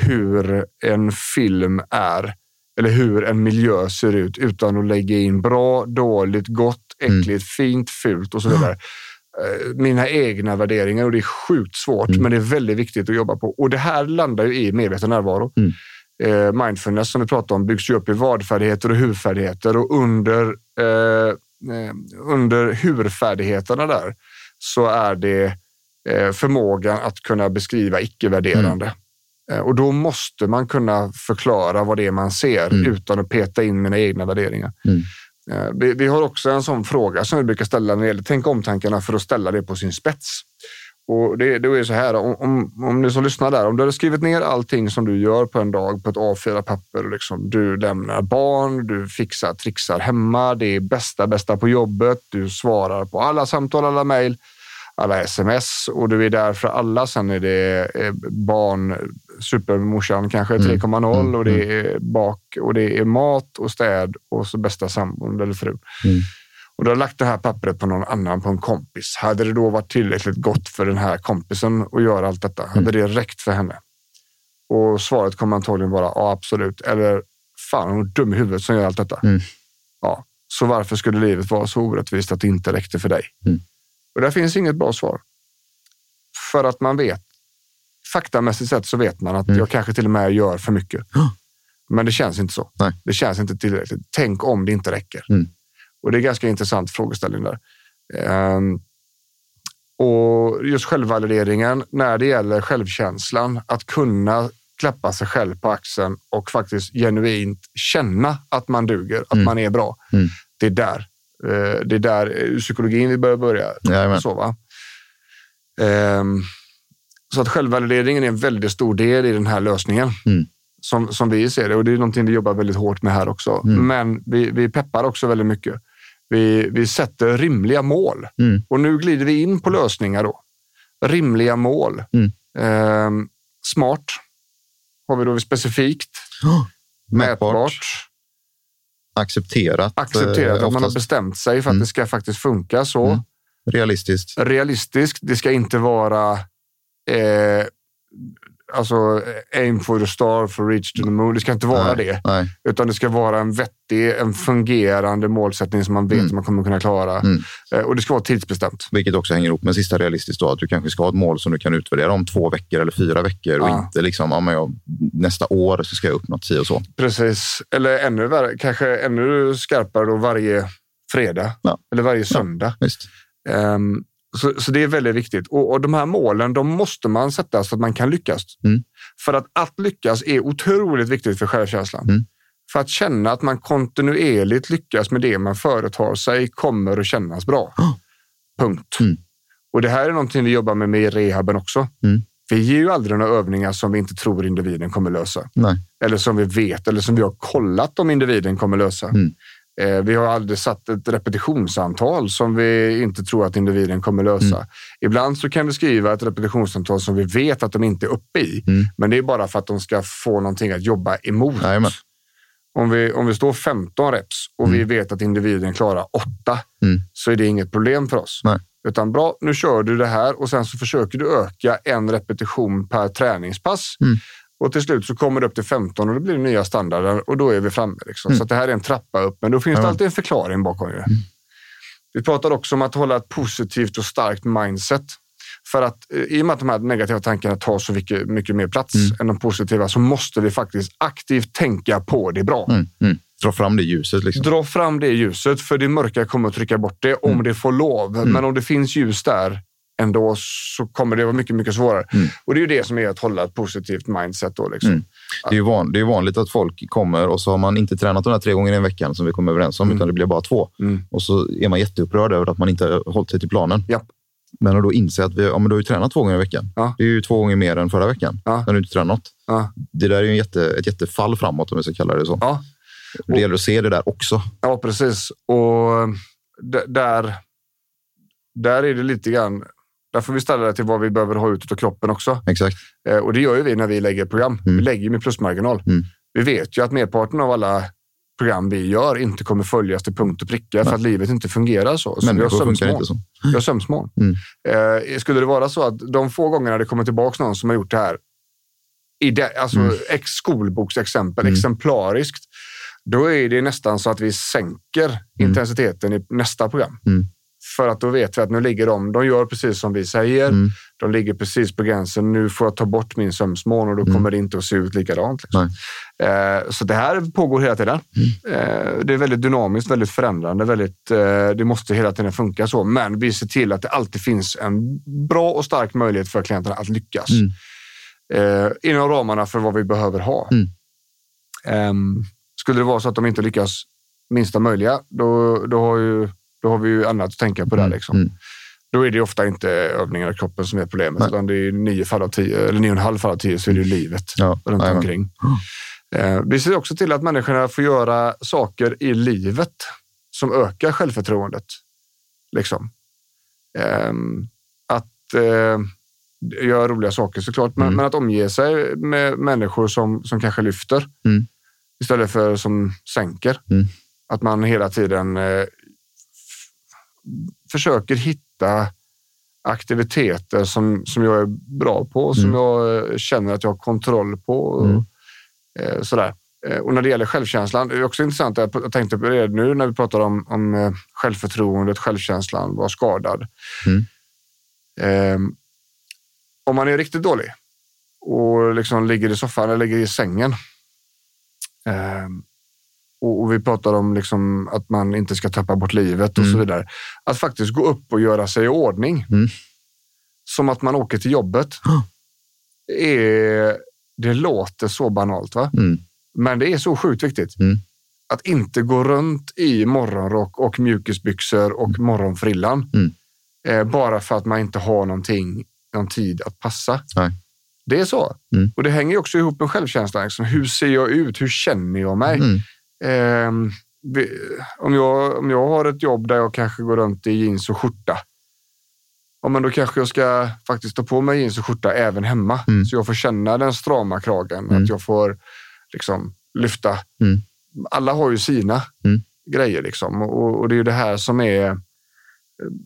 hur en film är eller hur en miljö ser ut utan att lägga in bra, dåligt, gott, Mm. äckligt, fint, fult och så vidare. Eh, Mina egna värderingar och det är sjukt svårt, Mm. men det är väldigt viktigt att jobba på. Och det här landar ju i medveten närvaro. Mm. Eh, mindfulness som vi pratar om byggs ju upp i vadfärdigheter och hurfärdigheter och under, eh, eh, under hurfärdigheterna där så är det eh, förmågan att kunna beskriva icke-värderande. Eh, och då måste man kunna förklara vad det är man ser Mm. utan att peta in mina egna värderingar. Mm. Eh, vi, vi har också en sån fråga som vi brukar ställa när det gäller tänk om-tankarna för att ställa det på sin spets. Och det, det är så här, om, om, om ni som lyssnar där, om du hade skrivit ner allting som du gör på en dag på ett A4-papper. och Liksom, du lämnar barn, du fixar, trixar hemma, det är bästa, bästa på jobbet, du svarar på alla samtal, alla mejl, alla sms och du är där för alla. Sen är det eh, barn, supermorsan kanske Mm. 3.0 och det är bak och det är mat och städ och så bästa sambon eller fru. Mm. Och du har lagt det här pappret på någon annan, på en kompis. Hade det då varit tillräckligt gott för den här kompisen att göra allt detta? Hade det räckt för henne? Och svaret kommer antagligen vara ja, absolut. Eller fan, hon är dum i huvudet som gör allt detta. Mm. Ja, så varför skulle livet vara så orättvist att det inte räckte för dig? Mm. Och där finns inget bra svar. För att man vet, faktamässigt sett så vet man att Mm. jag kanske till och med gör för mycket. Men det känns inte så. Nej. Det känns inte tillräckligt. Tänk om det inte räcker. Mm. Och det är ganska intressant frågeställning där. Ehm, och just självvalideringen när det gäller självkänslan, att kunna klappa sig själv på axeln och faktiskt genuint känna att man duger, att Mm. man är bra. Mm. Det är där. Eh, Det är där eh, psykologin vi börjar börja. Jajamän. Så, va? Ehm, så att självvalideringen är en väldigt stor del i den här lösningen. Mm. Som, som vi ser det. Och det är någonting vi jobbar väldigt hårt med här också. Mm. Men vi, vi peppar också väldigt mycket. Vi, vi sätter rimliga mål. Mm. Och nu glider vi in på lösningar då. Rimliga mål. Ehm, smart. har vi då specifikt, Mätbart, mätbart, accepterat. accepterat eh, att man har bestämt sig för att Mm. det ska faktiskt funka så. Mm. Realistiskt. Realistiskt, det ska inte vara eh, alltså aim for the star for reach to the moon. Det ska inte vara nej, det. Nej. Utan det ska vara en vettig, en fungerande målsättning som man vet Mm. att man kommer kunna klara. Mm. Eh, och det ska vara tidsbestämt. Vilket också hänger ihop med sista realistiskt. Då, att du kanske ska ha ett mål som du kan utvärdera om två veckor eller fyra veckor och Ja. inte liksom, ja, men jag, nästa år så ska jag uppnå si och så. Precis. Eller ännu värre, kanske ännu skarpare då varje fredag. Ja. Eller varje söndag. Visst. Ehm, så, så det är väldigt viktigt. Och, och de här målen, de måste man sätta så att man kan lyckas. Mm. För att att lyckas är otroligt viktigt för självkänslan. Mm. För att känna att man kontinuerligt lyckas med det man företar sig kommer att kännas bra. Ja. Punkt. Mm. Och det här är någonting vi jobbar med med i rehaben också. Mm. Vi ger ju aldrig några övningar som vi inte tror individen kommer lösa. Nej. Eller som vi vet eller som vi har kollat om individen kommer lösa. Mm. Eh, vi har aldrig satt ett repetitionsantal som vi inte tror att individen kommer lösa. Mm. Ibland så kan vi skriva ett repetitionsantal som vi vet att de inte är uppe i. Mm. Men det är bara för att de ska få någonting att jobba emot. Jajamän. Om vi, om vi står 15 reps och vi vet att individen klarar 8 Mm. så är det inget problem för oss. Nej. Utan bra, nu kör du det här och sen så försöker du öka en repetition per träningspass. Mm. Och till slut så kommer det upp till 15 och då blir det nya standarder och då är vi framme. Liksom. Mm. Så det här är en trappa upp, men då finns det Ja. alltid en förklaring bakom det. Vi pratar också om att hålla ett positivt och starkt mindset. För att eh, i och med att de här negativa tankarna tar så mycket, mycket mer plats Mm. än de positiva så måste vi faktiskt aktivt tänka på det bra. Mm. Mm. Dra fram det ljuset. Liksom. Dra fram det ljuset, för det mörka kommer att trycka bort det om Mm. det får lov. Mm. Men om det finns ljus där ändå så kommer det vara mycket, mycket svårare. Mm. Och det är ju det som är att hålla ett positivt mindset. Då, liksom. Mm. Det är, ju van, det är vanligt att folk kommer och så har man inte tränat de här tre gångerna i veckan som vi kommer överens om, Mm. utan det blir bara två. Mm. Och så är man jätteupprörd över att man inte har hållit sig till planen. Japp. Men att då inse att vi, ja, men du har ju tränat två gånger i veckan. Ja. Det är ju två gånger mer än förra veckan Ja. när du inte tränat något. Ja. Det där är ju en jätte, ett jättefall framåt om vi ska kalla det så. Ja. Det gäller att se det där också. ja, precis. Och d- där, där är det lite grann... Där får vi ställa det till vad vi behöver ha ut av kroppen också. Exakt. Eh, Och det gör ju vi när vi lägger program. Mm. Vi lägger med plusmarginal. Mm. Vi vet ju att merparten av alla program vi gör inte kommer följas till punkt och pricka för att livet inte fungerar så. så Människor funkar inte så. Jag har sömnsmål. Mm. Eh, skulle det vara så att de få gångerna det kommer tillbaka någon som har gjort det här, i det, alltså Mm. ex skolboksexempel, Mm. exemplariskt, då är det nästan så att vi sänker intensiteten i nästa program. Mm. För att då vet vi att nu ligger de, de gör precis som vi säger. Mm. De ligger precis på gränsen. Nu får jag ta bort min sömnsmån och då Mm. kommer det inte att se ut likadant. Liksom. Eh, så det här pågår hela tiden. Mm. Eh, det är väldigt dynamiskt, väldigt förändrande. Väldigt, eh, det måste hela tiden funka så. Men vi ser till att det alltid finns en bra och stark möjlighet för klienterna att lyckas. Mm. Eh, inom ramarna för vad vi behöver ha. Mm. Ehm, skulle det vara så att de inte lyckas minsta möjliga, då, då, har, ju, då har vi ju annat att tänka på där. Liksom. Mm. Då är det ofta inte övningar i kroppen som är problemet, Nej. utan det är nio fall av tio, eller nio och en halv fall av tio så är det ju livet Ja, runt omkring. Eh, vi ser också till att människorna får göra saker i livet som ökar självförtroendet. Liksom. Ehm, att eh, göra roliga saker såklart, men, Mm. men att omge sig med människor som, som kanske lyfter Mm. istället för som sänker. Mm. Att man hela tiden eh, försöker hitta aktiviteter som, som jag är bra på, som Mm. jag eh, känner att jag har kontroll på. Och, Mm. eh, sådär. Eh, Och när det gäller självkänslan, det är också intressant, jag tänkte på det nu när vi pratar om, om självförtroendet, självkänslan, vara skadad. Mm. Eh, om man är riktigt dålig och liksom ligger i soffan eller ligger i sängen eh, och, och vi pratar om liksom att man inte ska tappa bort livet och Mm. så vidare. Att faktiskt gå upp och göra sig i ordning. Mm. Som att man åker till jobbet. Är, det låter så banalt, va? Mm. men det är så sjukt viktigt. Mm. Att inte gå runt i morgonrock och mjukisbyxor och morgonfrillan. Mm. Eh, bara för att man inte har någonting, någon tid att passa. Nej. Det är så. Mm. Och det hänger också ihop med självkänslan. Liksom. Hur ser jag ut? Hur känner jag mig? Mm. Vi, om, jag, om jag har ett jobb där jag kanske går runt i jeans och skjorta. ja, men då kanske jag ska faktiskt ta på mig jeans och skjorta även hemma. Mm. Så jag får känna den strama kragen. Mm. Att jag får liksom lyfta. Mm. Alla har ju sina Mm. grejer liksom. Och, och det är ju det här som är...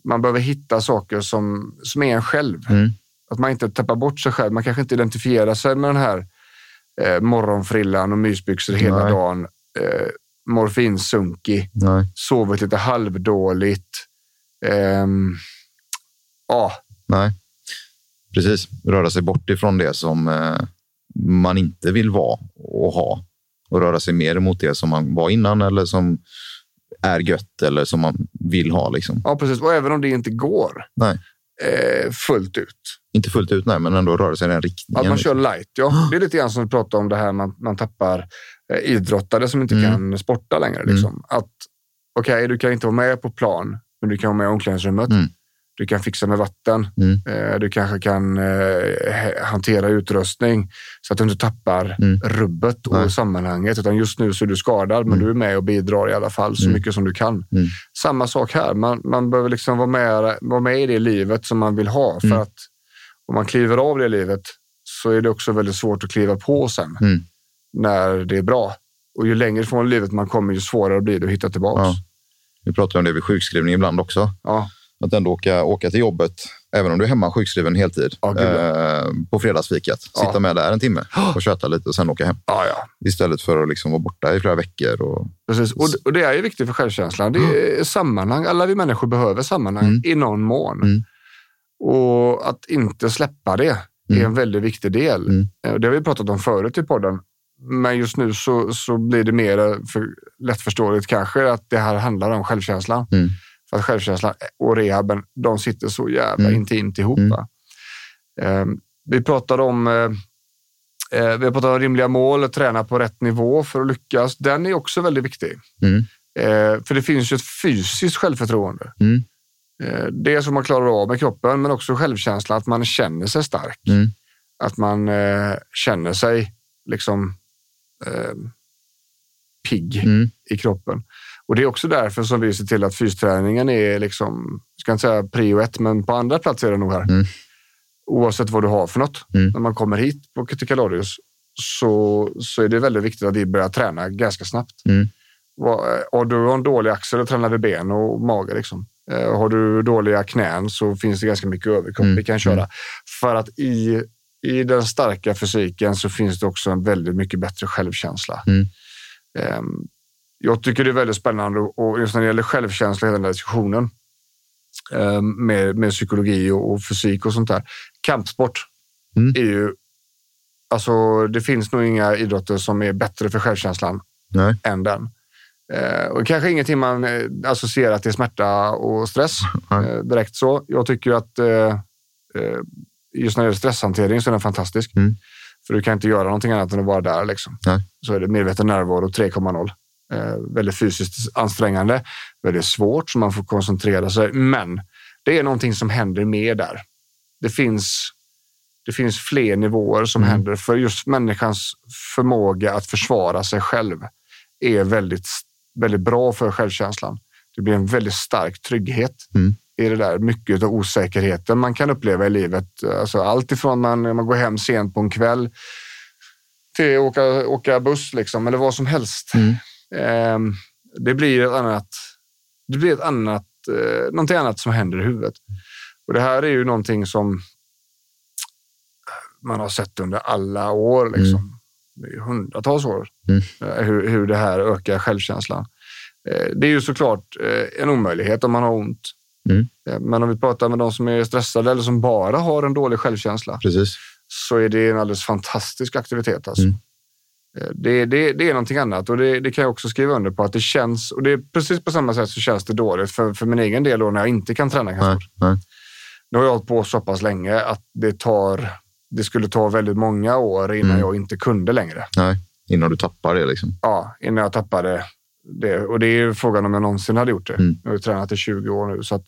Man behöver hitta saker som, som är en själv. Mm. Att man inte tappar bort sig själv. Man kanske inte identifierar sig med den här eh, morgonfrillan och mysbyxor hela Nej. dagen. Eh, morfinsunkig, Nej. sovit lite halvdåligt. Ehm, ja, Nej. Precis. Röra sig bort ifrån det som eh, man inte vill vara och ha. Och röra sig mer mot det som man var innan eller som är gött eller som man vill ha. Liksom. ja, precis. Och även om det inte går Nej. eh, fullt ut. Inte fullt ut, nej, men ändå röra sig i den riktningen. Att man liksom. kör light, ja. <gasps> Det är lite grann som vi pratade om det här man, man tappar eh, idrottare som inte Mm. kan sporta längre. Liksom. Att okej, du kan inte vara med på plan, men du kan vara med i omklädningsrummet. Mm. Du kan fixa med vatten. Mm. Eh, du kanske kan eh, hantera utrustning så att du inte tappar Mm. rubbet och Nej. sammanhanget. Utan just nu så är du skadad, men Mm. du är med och bidrar i alla fall så Mm. mycket som du kan. Mm. Samma sak här. Man, man behöver liksom vara med, vara med i det livet som man vill ha. För Mm. att om man kliver av det livet så är det också väldigt svårt att kliva på sen Mm. När det är bra. Och ju längre från livet man kommer, ju svårare blir det att hitta tillbaka. Ja. Vi pratar om det vid sjukskrivning ibland också. Ja. Att ändå åka, åka till jobbet, även om du är hemma sjukskriven heltid, Ja, eh, på fredagsfikat. Sitta med där en timme och köta lite och sen åka hem. Istället för att liksom vara borta i flera veckor. Och, Precis. Och, och det är ju viktigt för självkänslan. Det är sammanhang. Alla vi människor behöver sammanhang Mm. i någon mån. Mm. Och att inte släppa det är Mm. en väldigt viktig del. Mm. Eh, Det har vi pratat om förut i podden. Men just nu så, så blir det mer för, lättförståeligt kanske att det här handlar om självkänslan. Mm. För att självkänslan och rehaben, de sitter så jävla Mm. intimt ihop. Mm. va? Eh, vi pratade om eh, eh, vi har pratat om rimliga mål och träna på rätt nivå för att lyckas. Den är också väldigt viktig. Mm. Eh, för det finns ju ett fysiskt självförtroende. Mm. Eh, det som man klarar av med kroppen, men också självkänsla, att man känner sig stark. Mm. Att man eh, känner sig liksom eh, pigg Mm. i kroppen. Och Det är också därför som vi ser till att fysträningen är, liksom, jag ska inte säga prio ett, men på andra plats är det nog här. Mm. Oavsett vad du har för något. Mm. När man kommer hit på Kalorius så, så är det väldigt viktigt att vi börjar träna ganska snabbt. Mm. Vad- Har du en dålig axel, då tränar vi ben och mage. Liksom. Eh, Har du dåliga knän så finns det ganska mycket överkropp Mm. vi kan köra. För att i, i den starka fysiken så finns det också en väldigt mycket bättre självkänsla. Mm. Ehm, Jag tycker det är väldigt spännande och just när det gäller självkänsla, hela den här diskussionen ehm, med, med psykologi och, och fysik och sånt där. Kampsport Mm. är ju... Alltså, det finns nog inga idrotter som är bättre för självkänslan Nej. än den. Eh, och kanske ingenting man eh, associerar till smärta och stress <laughs> eh, direkt så. Jag tycker att eh, just när det gäller stresshantering så är den fantastisk. Mm. För du kan inte göra någonting annat än att vara där. Liksom. Nej. Så är det medveten närvaro 3,0. Eh, väldigt fysiskt ansträngande, väldigt svårt så man får koncentrera sig. Men det är någonting som händer mer där. Det finns, det finns fler nivåer som Mm. händer för just människans förmåga att försvara sig själv är väldigt, väldigt bra för självkänslan. Det blir en väldigt stark trygghet Mm. I det där. Mycket av osäkerheten man kan uppleva i livet. Alltså allt ifrån man, man går hem sent på en kväll till att åka, åka buss liksom, eller vad som helst. Mm. Ehm, det blir ett annat, det blir ett annat, eh, någonting annat som händer i huvudet. Och det här är ju någonting som man har sett under alla år. Liksom. Det är ju hundratals år Mm. eh, hur, hur det här ökar självkänslan. Eh, det är ju såklart eh, en omöjlighet om man har ont. Mm. Eh, Men om vi pratar med de som är stressade eller som bara har en dålig självkänsla Precis. så är det en alldeles fantastisk aktivitet. Alltså. Mm. Eh, Det, det, det är någonting annat och det, det kan jag också skriva under på att det känns, och det är precis på samma sätt så känns det dåligt för, för min egen del då när jag inte kan träna. Nej. Nu har jag hållit på så pass länge att det tar, det skulle ta väldigt många år innan Mm. jag inte kunde längre. Nej. Innan du tappar det. Liksom. Ja, innan jag tappade det. Och det är frågan om jag någonsin hade gjort det. Mm. Jag har tränat i 20 år nu så att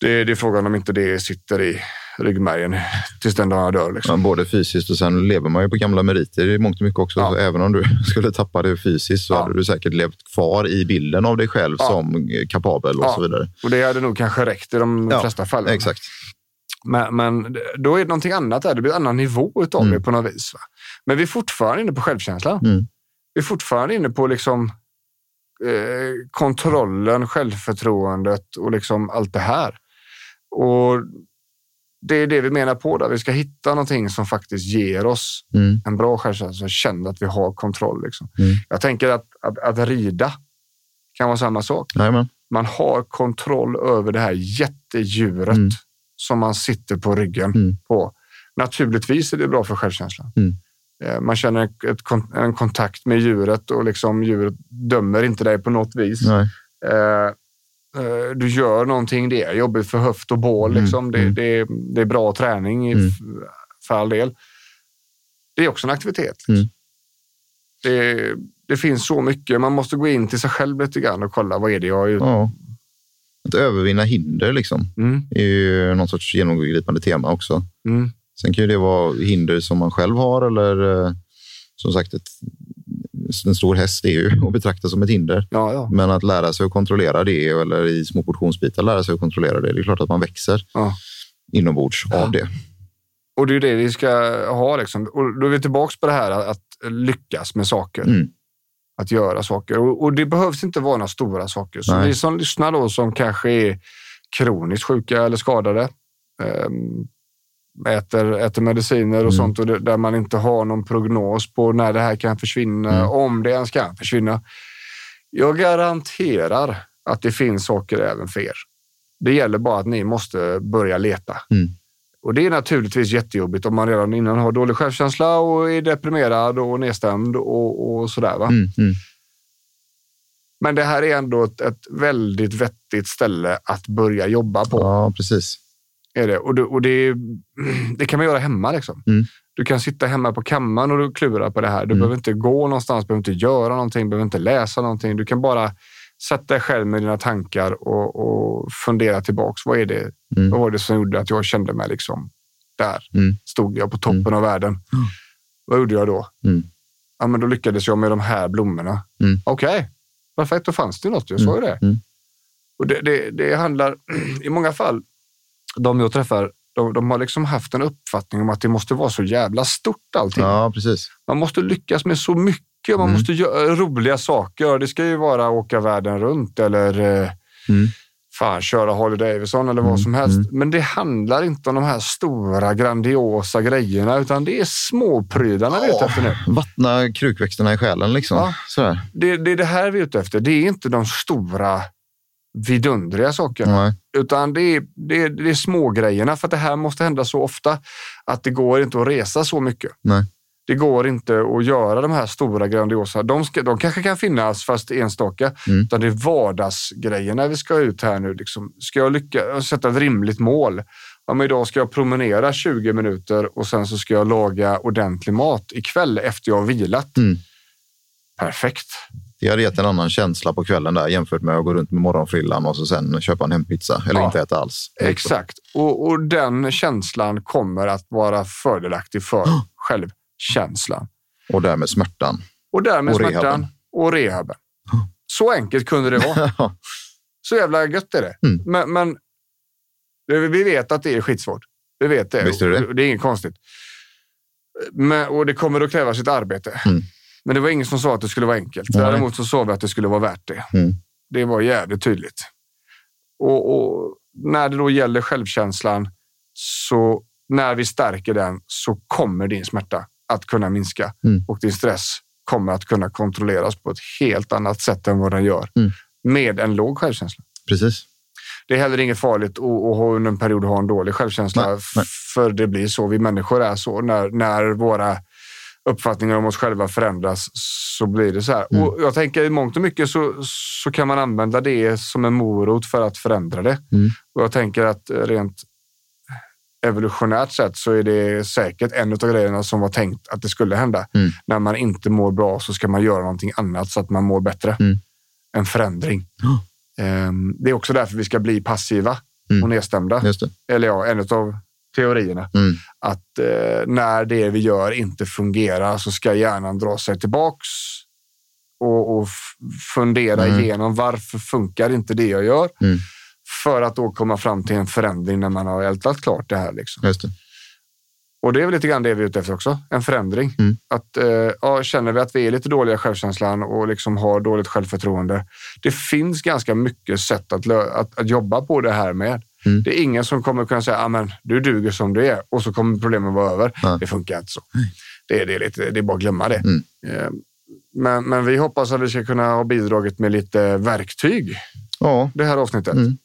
Det, det är frågan om inte det sitter i ryggmärgen <laughs> tills den dagen jag dör. Liksom. Ja, både fysiskt och sen lever man ju på gamla meriter i mångt och mycket också. Ja. Även om du <laughs> skulle tappa det fysiskt så Ja. hade du säkert levt kvar i bilden av dig själv Ja. som kapabel och så vidare. Och det hade nog kanske räckt i de flesta fallen. Exakt. Men, men då är det någonting annat där. Det blir en annan nivå utav Mm. det på något vis. Va? Men vi är fortfarande inne på självkänslan. Mm. Vi är fortfarande inne på liksom eh, kontrollen, självförtroendet och liksom allt det här. Och det är det vi menar på där. Vi ska hitta någonting som faktiskt ger oss Mm. en bra självkänsla, som känner att vi har kontroll. Liksom. Mm. Jag tänker att, att, att rida kan vara samma sak. Jajamän. Man har kontroll över det här jättedjuret Mm. som man sitter på ryggen Mm. på. Naturligtvis är det bra för självkänslan. Mm. Eh, Man känner ett, en kontakt med djuret och liksom djuret dömer inte dig på något vis. Eh, eh, du gör någonting, det är jobbigt för höft och bål. Mm, Liksom. Det, mm. det, det är bra träning Mm. för all del. Det är också en aktivitet. Mm. Liksom. Det, det finns så mycket. Man måste gå in till sig själv lite grann och kolla vad är det jag är Ja. Att övervinna hinder liksom, mm. är ju någon sorts genomgripande tema också. Mm. Sen kan ju det vara hinder som man själv har eller eh, som sagt, ett, en stor häst är ju <laughs> att betrakta som ett hinder. Ja, ja. Men att lära sig att kontrollera det eller i små portionsbitar lära sig att kontrollera det. Det är klart att man växer Ja. inombords av det. Och det är ju det vi ska ha. Liksom. Och då är vi tillbaka på det här att lyckas med saker. Mm. Att göra saker. Och, och det behövs inte vara några stora saker. Så Nej. ni som lyssnar då som kanske är kroniskt sjuka eller skadade. ehm, äter, äter mediciner och Mm. sånt och det, där man inte har någon prognos på när det här kan försvinna. Mm. Om det ens kan försvinna. Jag garanterar att det finns saker även för er. Det gäller bara att ni måste börja leta. Mm. Och det är naturligtvis jättejobbigt om man redan innan har dålig självkänsla och är deprimerad och nedstämd och, och sådär. Va? Mm. Mm. Men det här är ändå ett, ett väldigt vettigt ställe att börja jobba på. Ja, precis. Är det. Och, det, och det, <clears throat> det kan man göra hemma. Liksom. Mm. Du kan sitta hemma på kammaren och du klurar på det här. Du Mm. behöver inte gå någonstans, behöver inte göra någonting, behöver inte läsa någonting. Du kan bara sätta dig själv med dina tankar och, och fundera tillbaks. Vad, är det, Mm. vad var det som gjorde att jag kände mig liksom där? Mm. Stod jag på toppen av världen? Vad gjorde jag då? Mm. Ja, men då lyckades jag med de här blommorna. Mm. Okej, perfekt. Då fanns det något. Jag sa ju det. Mm. Och det, det, det handlar <clears throat> i många fall, de jag träffar, de, de har liksom haft en uppfattning om att det måste vara så jävla stort allting. Ja, precis. Man måste lyckas med så mycket. Man Mm. måste göra roliga saker. Det ska ju vara åka världen runt eller eh, Mm. fan, köra Harley Davidson eller vad Mm, som helst. Men det handlar inte om de här stora grandiosa grejerna utan det är småprylarna vi är ute efter nu. Vattna krukväxterna i själen liksom. Ja. Det, det är det här vi är ute efter. Det är inte de stora vidundriga sakerna. Nej. Utan det är, det, är, det är små grejerna för att det här måste hända så ofta att det går inte att resa så mycket. Nej. Det går inte att göra de här stora grandiosa. De, ska, de kanske kan finnas fast enstaka. Mm. Utan det är vardagsgrejerna vi ska ut här nu. Liksom. Ska jag lyckas sätta ett rimligt mål? Ja, men idag ska jag promenera 20 minuter och sen så ska jag laga ordentlig mat ikväll efter jag har vilat. Mm. Perfekt. Det hade gett en annan känsla på kvällen där jämfört med att gå runt med morgonfrillan och så sen köpa en hempizza eller Ja. inte äta alls. Exakt. Och, och den känslan kommer att vara fördelaktig för självkänslan. Och därmed smärtan. Och därmed Och smärtan rehaben. och rehaben. Så enkelt kunde det vara. <laughs> Så jävla gött är det. Mm. Men, men vi vet att det är skitsvårt. Vi vet det. Visst är det det. är inget konstigt. Men, och det kommer att kräva sitt arbete. Mm. Men det var ingen som sa att det skulle vara enkelt. Nej. Däremot så sa vi att det skulle vara värt det. Mm. Det var jävligt tydligt. Och, och när det då gäller självkänslan, så när vi stärker den så kommer din smärta att kunna minska Mm. och din stress kommer att kunna kontrolleras på ett helt annat sätt än vad den gör Mm. med en låg självkänsla. Precis. Det är heller inget farligt att, under en period ha en dålig självkänsla, Nej, nej. för det blir så. Vi människor är så. När, när våra uppfattningar om oss själva förändras så blir det så här. Mm. Och jag tänker i mångt och mycket så, så kan man använda det som en morot för att förändra det. Mm. Och jag tänker att rent evolutionärt sett så är det säkert en av grejerna som var tänkt att det skulle hända. Mm. När man inte mår bra så ska man göra någonting annat så att man mår bättre. Mm. En förändring. Ehm, Det är också därför vi ska bli passiva mm. och nedstämda. Eller ja, en av teorierna. Mm. Att eh, när det vi gör inte fungerar så ska hjärnan dra sig tillbaks och, och fundera Mm. igenom varför funkar inte det jag gör? Mm. För att då komma fram till en förändring när man har ältat klart det här. Liksom. Det. Och det är väl lite grann det vi är ute efter också. En förändring. Mm. Att, eh, ja, känner vi att vi är lite dåliga i självkänslan och liksom har dåligt självförtroende. Det finns ganska mycket sätt att, att, att jobba på det här med. Mm. Det är ingen som kommer kunna säga att du duger som du är och så kommer problemen vara över. Ja. Det funkar inte så. Det är, det, är lite, det är bara att glömma det. Mm. Eh, Men, men vi hoppas att vi ska kunna ha bidragit med lite verktyg Ja. det här avsnittet. Mm.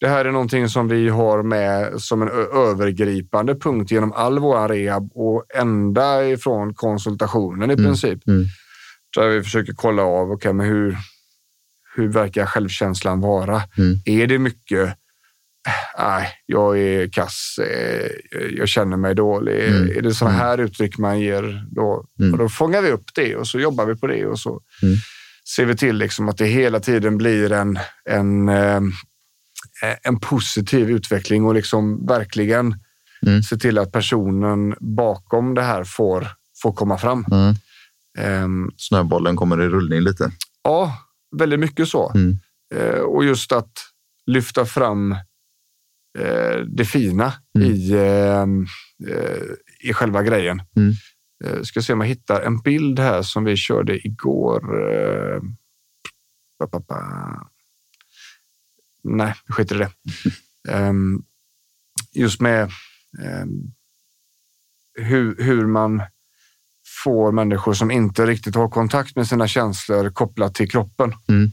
Det här är någonting som vi har med som en övergripande punkt genom all vår rehab och ända ifrån konsultationen i Mm. princip. Mm. Där vi försöker kolla av okay, men hur, hur verkar självkänslan vara? Mm. Är det mycket Nej, jag är kass. eh, Jag känner mig dålig. Mm. Är det sådana här uttryck man ger, då, Mm. och då fångar vi upp det och så jobbar vi på det och så Mm. ser vi till liksom att det hela tiden blir en, en, eh, en positiv utveckling och liksom verkligen Mm. se till att personen bakom det här får, får komma fram. Mm. Ehm, Snöbollen kommer i rullning lite. Ja, väldigt mycket så. Mm. Eh, och just att lyfta fram eh, det fina Mm. i, eh, eh, i själva grejen. Mm. Eh, ska se om jag hittar en bild här som vi körde igår. Pa, pa, pa. Nej, vi skiter i det. <laughs> Ehm, just med ehm, hur, hur man får människor som inte riktigt har kontakt med sina känslor kopplat till kroppen. Mm.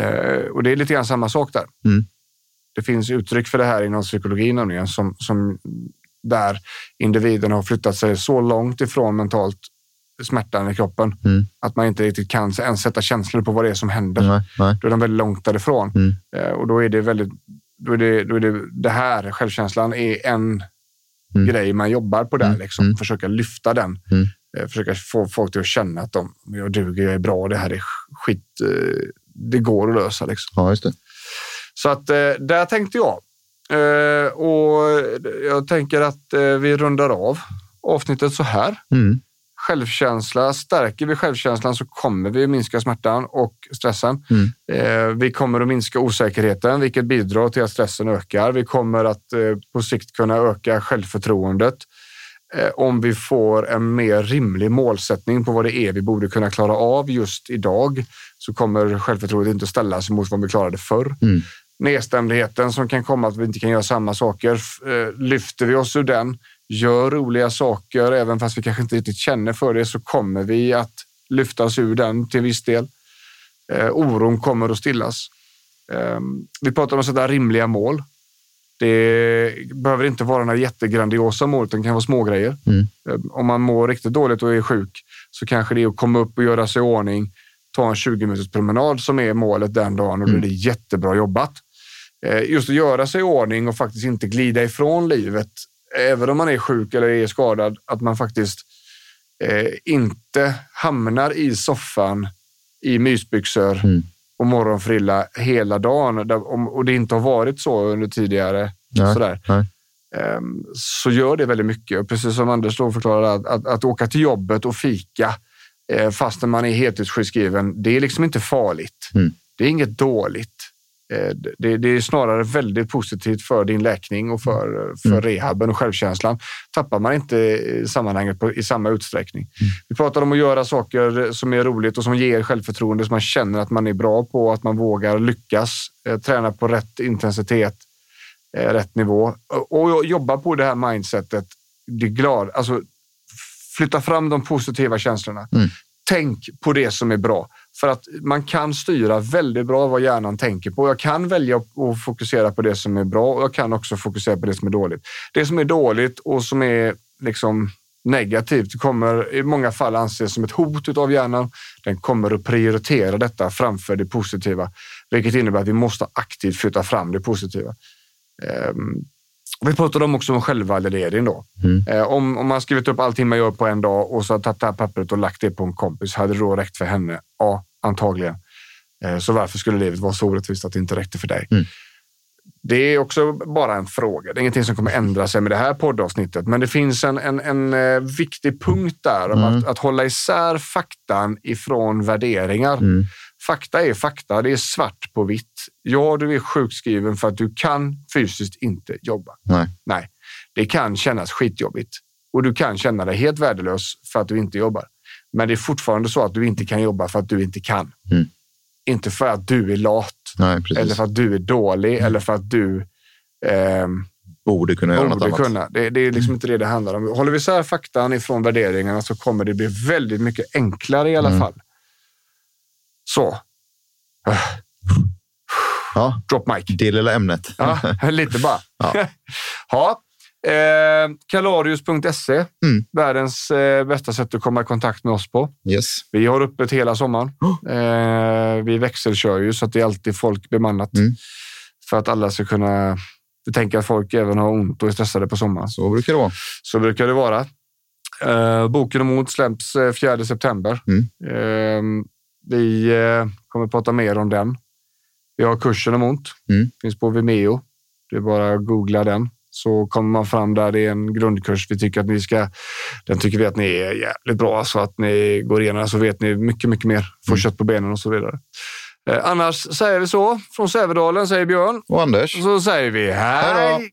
Eh, och det är lite grann samma sak där. Mm. Det finns uttryck för det här inom psykologin nämligen, som, som där individen har flyttat sig så långt ifrån mentalt smärtan i kroppen Mm. att man inte riktigt kan ens sätta känslor på vad det är som händer. Nej, nej. Då är de väldigt långt därifrån. Mm. Eh, och då är det väldigt då är det, då är det, det här, självkänslan, är en Mm. grej man jobbar på där. Mm. Liksom. Mm. Försöka lyfta den. Mm. Eh, försöka få folk till att känna att de, jag duger, jag är bra, det här är skit. eh, Det går att lösa. Liksom. Ja, just det. Så att eh, där tänkte jag. Eh, och jag tänker att eh, vi rundar av avsnittet så här. Mm. Självkänsla, stärker vi självkänslan så kommer vi minska smärtan och stressen. Mm. Vi kommer att minska osäkerheten, vilket bidrar till att stressen ökar. Vi kommer att på sikt kunna öka självförtroendet. Om vi får en mer rimlig målsättning på vad det är vi borde kunna klara av just idag så kommer självförtroendet inte ställas mot vad vi klarade förr. Mm. Nedstämdheten som kan komma att vi inte kan göra samma saker. eh, Lyfter vi oss ur den, gör roliga saker, även fast vi kanske inte riktigt känner för det, så kommer vi att lyfta oss ur den till viss del. Eh, oron kommer att stillas. Eh, vi pratar om att sätta rimliga mål. Det behöver inte vara några jättegrandiosa mål, utan det kan vara små grejer. Mm. Eh, Om man mår riktigt dåligt och är sjuk så kanske det är att komma upp och göra sig i ordning, ta en 20 minuters promenad som är målet den dagen och då är det jättebra jobbat. Eh, Just att göra sig i ordning och faktiskt inte glida ifrån livet, även om man är sjuk eller är skadad, att man faktiskt eh, inte hamnar i soffan i mysbyxor Mm. och morgonfrilla hela dagen och det inte har varit så under tidigare. Nej, Sådär. nej. Ehm, så gör det väldigt mycket. Och Precis som Anders då förklarade, att, att, att åka till jobbet och fika eh, fastän man är heltidssjukskriven, det är liksom inte farligt. Mm. Det är inget dåligt. Eh, det, det är snarare väldigt positivt för din läkning och för, för Mm. rehaben och självkänslan. Tappar man inte i sammanhanget på, i samma utsträckning. Mm. Vi pratar om att göra saker som är roligt och som ger självförtroende, som man känner att man är bra på, att man vågar lyckas, eh, träna på rätt intensitet, eh, rätt nivå och, och jobba på det här mindsetet. Det glad, alltså, flytta fram de positiva känslorna. Mm. Tänk på det som är bra. För att man kan styra väldigt bra vad hjärnan tänker på. Jag kan välja att fokusera på det som är bra och jag kan också fokusera på det som är dåligt. Det som är dåligt och som är liksom negativt kommer i många fall anses som ett hot av hjärnan. Den kommer att prioritera detta framför det positiva, vilket innebär att vi måste aktivt flytta fram det positiva. Ehm, vi pratade om också om självvalidering då. Mm. Eh, om, om man skrivit upp allting man gör på en dag och så tagit det här pappret och lagt det på en kompis, hade det då räckt för henne? Ja, antagligen. Eh, så varför skulle livet vara så orättvist att det inte räckte för dig? Mm. Det är också bara en fråga. Det är ingenting som kommer ändra sig med det här poddavsnittet. Men det finns en, en, en eh, viktig punkt där om Mm. att, att hålla isär faktan ifrån värderingar. Mm. Fakta är fakta. Det är svart på vitt. Ja, du är sjukskriven för att du kan fysiskt inte jobba. Nej. Nej, det kan kännas skitjobbigt och du kan känna dig helt värdelös för att du inte jobbar. Men det är fortfarande så att du inte kan jobba för att du inte kan. Mm. Inte för att du är lat Nej, eller för att du är dålig eller för att du ehm, Borde kunna göra något borde annat. kunna. Det, det är liksom inte det det handlar om. Håller vi isär faktan ifrån värderingarna så kommer det bli väldigt mycket enklare i alla Mm. fall. Så. Ja, Drop mic. det lilla ämnet. Ja, <laughs> lite bara. Ja. <laughs> Ja. Eh, Kalarius.se, Mm. världens eh, bästa sätt att komma i kontakt med oss på. Yes. Vi har öppet hela sommaren. <gasps> Eh, vi växelkör ju så att det är alltid folk bemannat. Mm. För att alla ska kunna... Vi tänker att folk även har ont och är stressade på sommaren. Så, brukar det vara. så brukar det vara. Eh, boken om ont släpps eh, 4 september. Mm. Vi eh, kommer prata mer om den. Vi har kursen om ont. Mm. Finns på Vimeo. Det är bara att googla den. Så kommer man fram där. Det är en grundkurs. Vi tycker att ni ska... Den tycker vi att ni är jävligt bra. Så att ni går igenom så vet ni mycket, mycket mer. Får Mm. kött på benen och så vidare. Eh, annars säger vi så. Från Sävedalen säger Björn. Och Anders? Så säger vi hej! Hej då.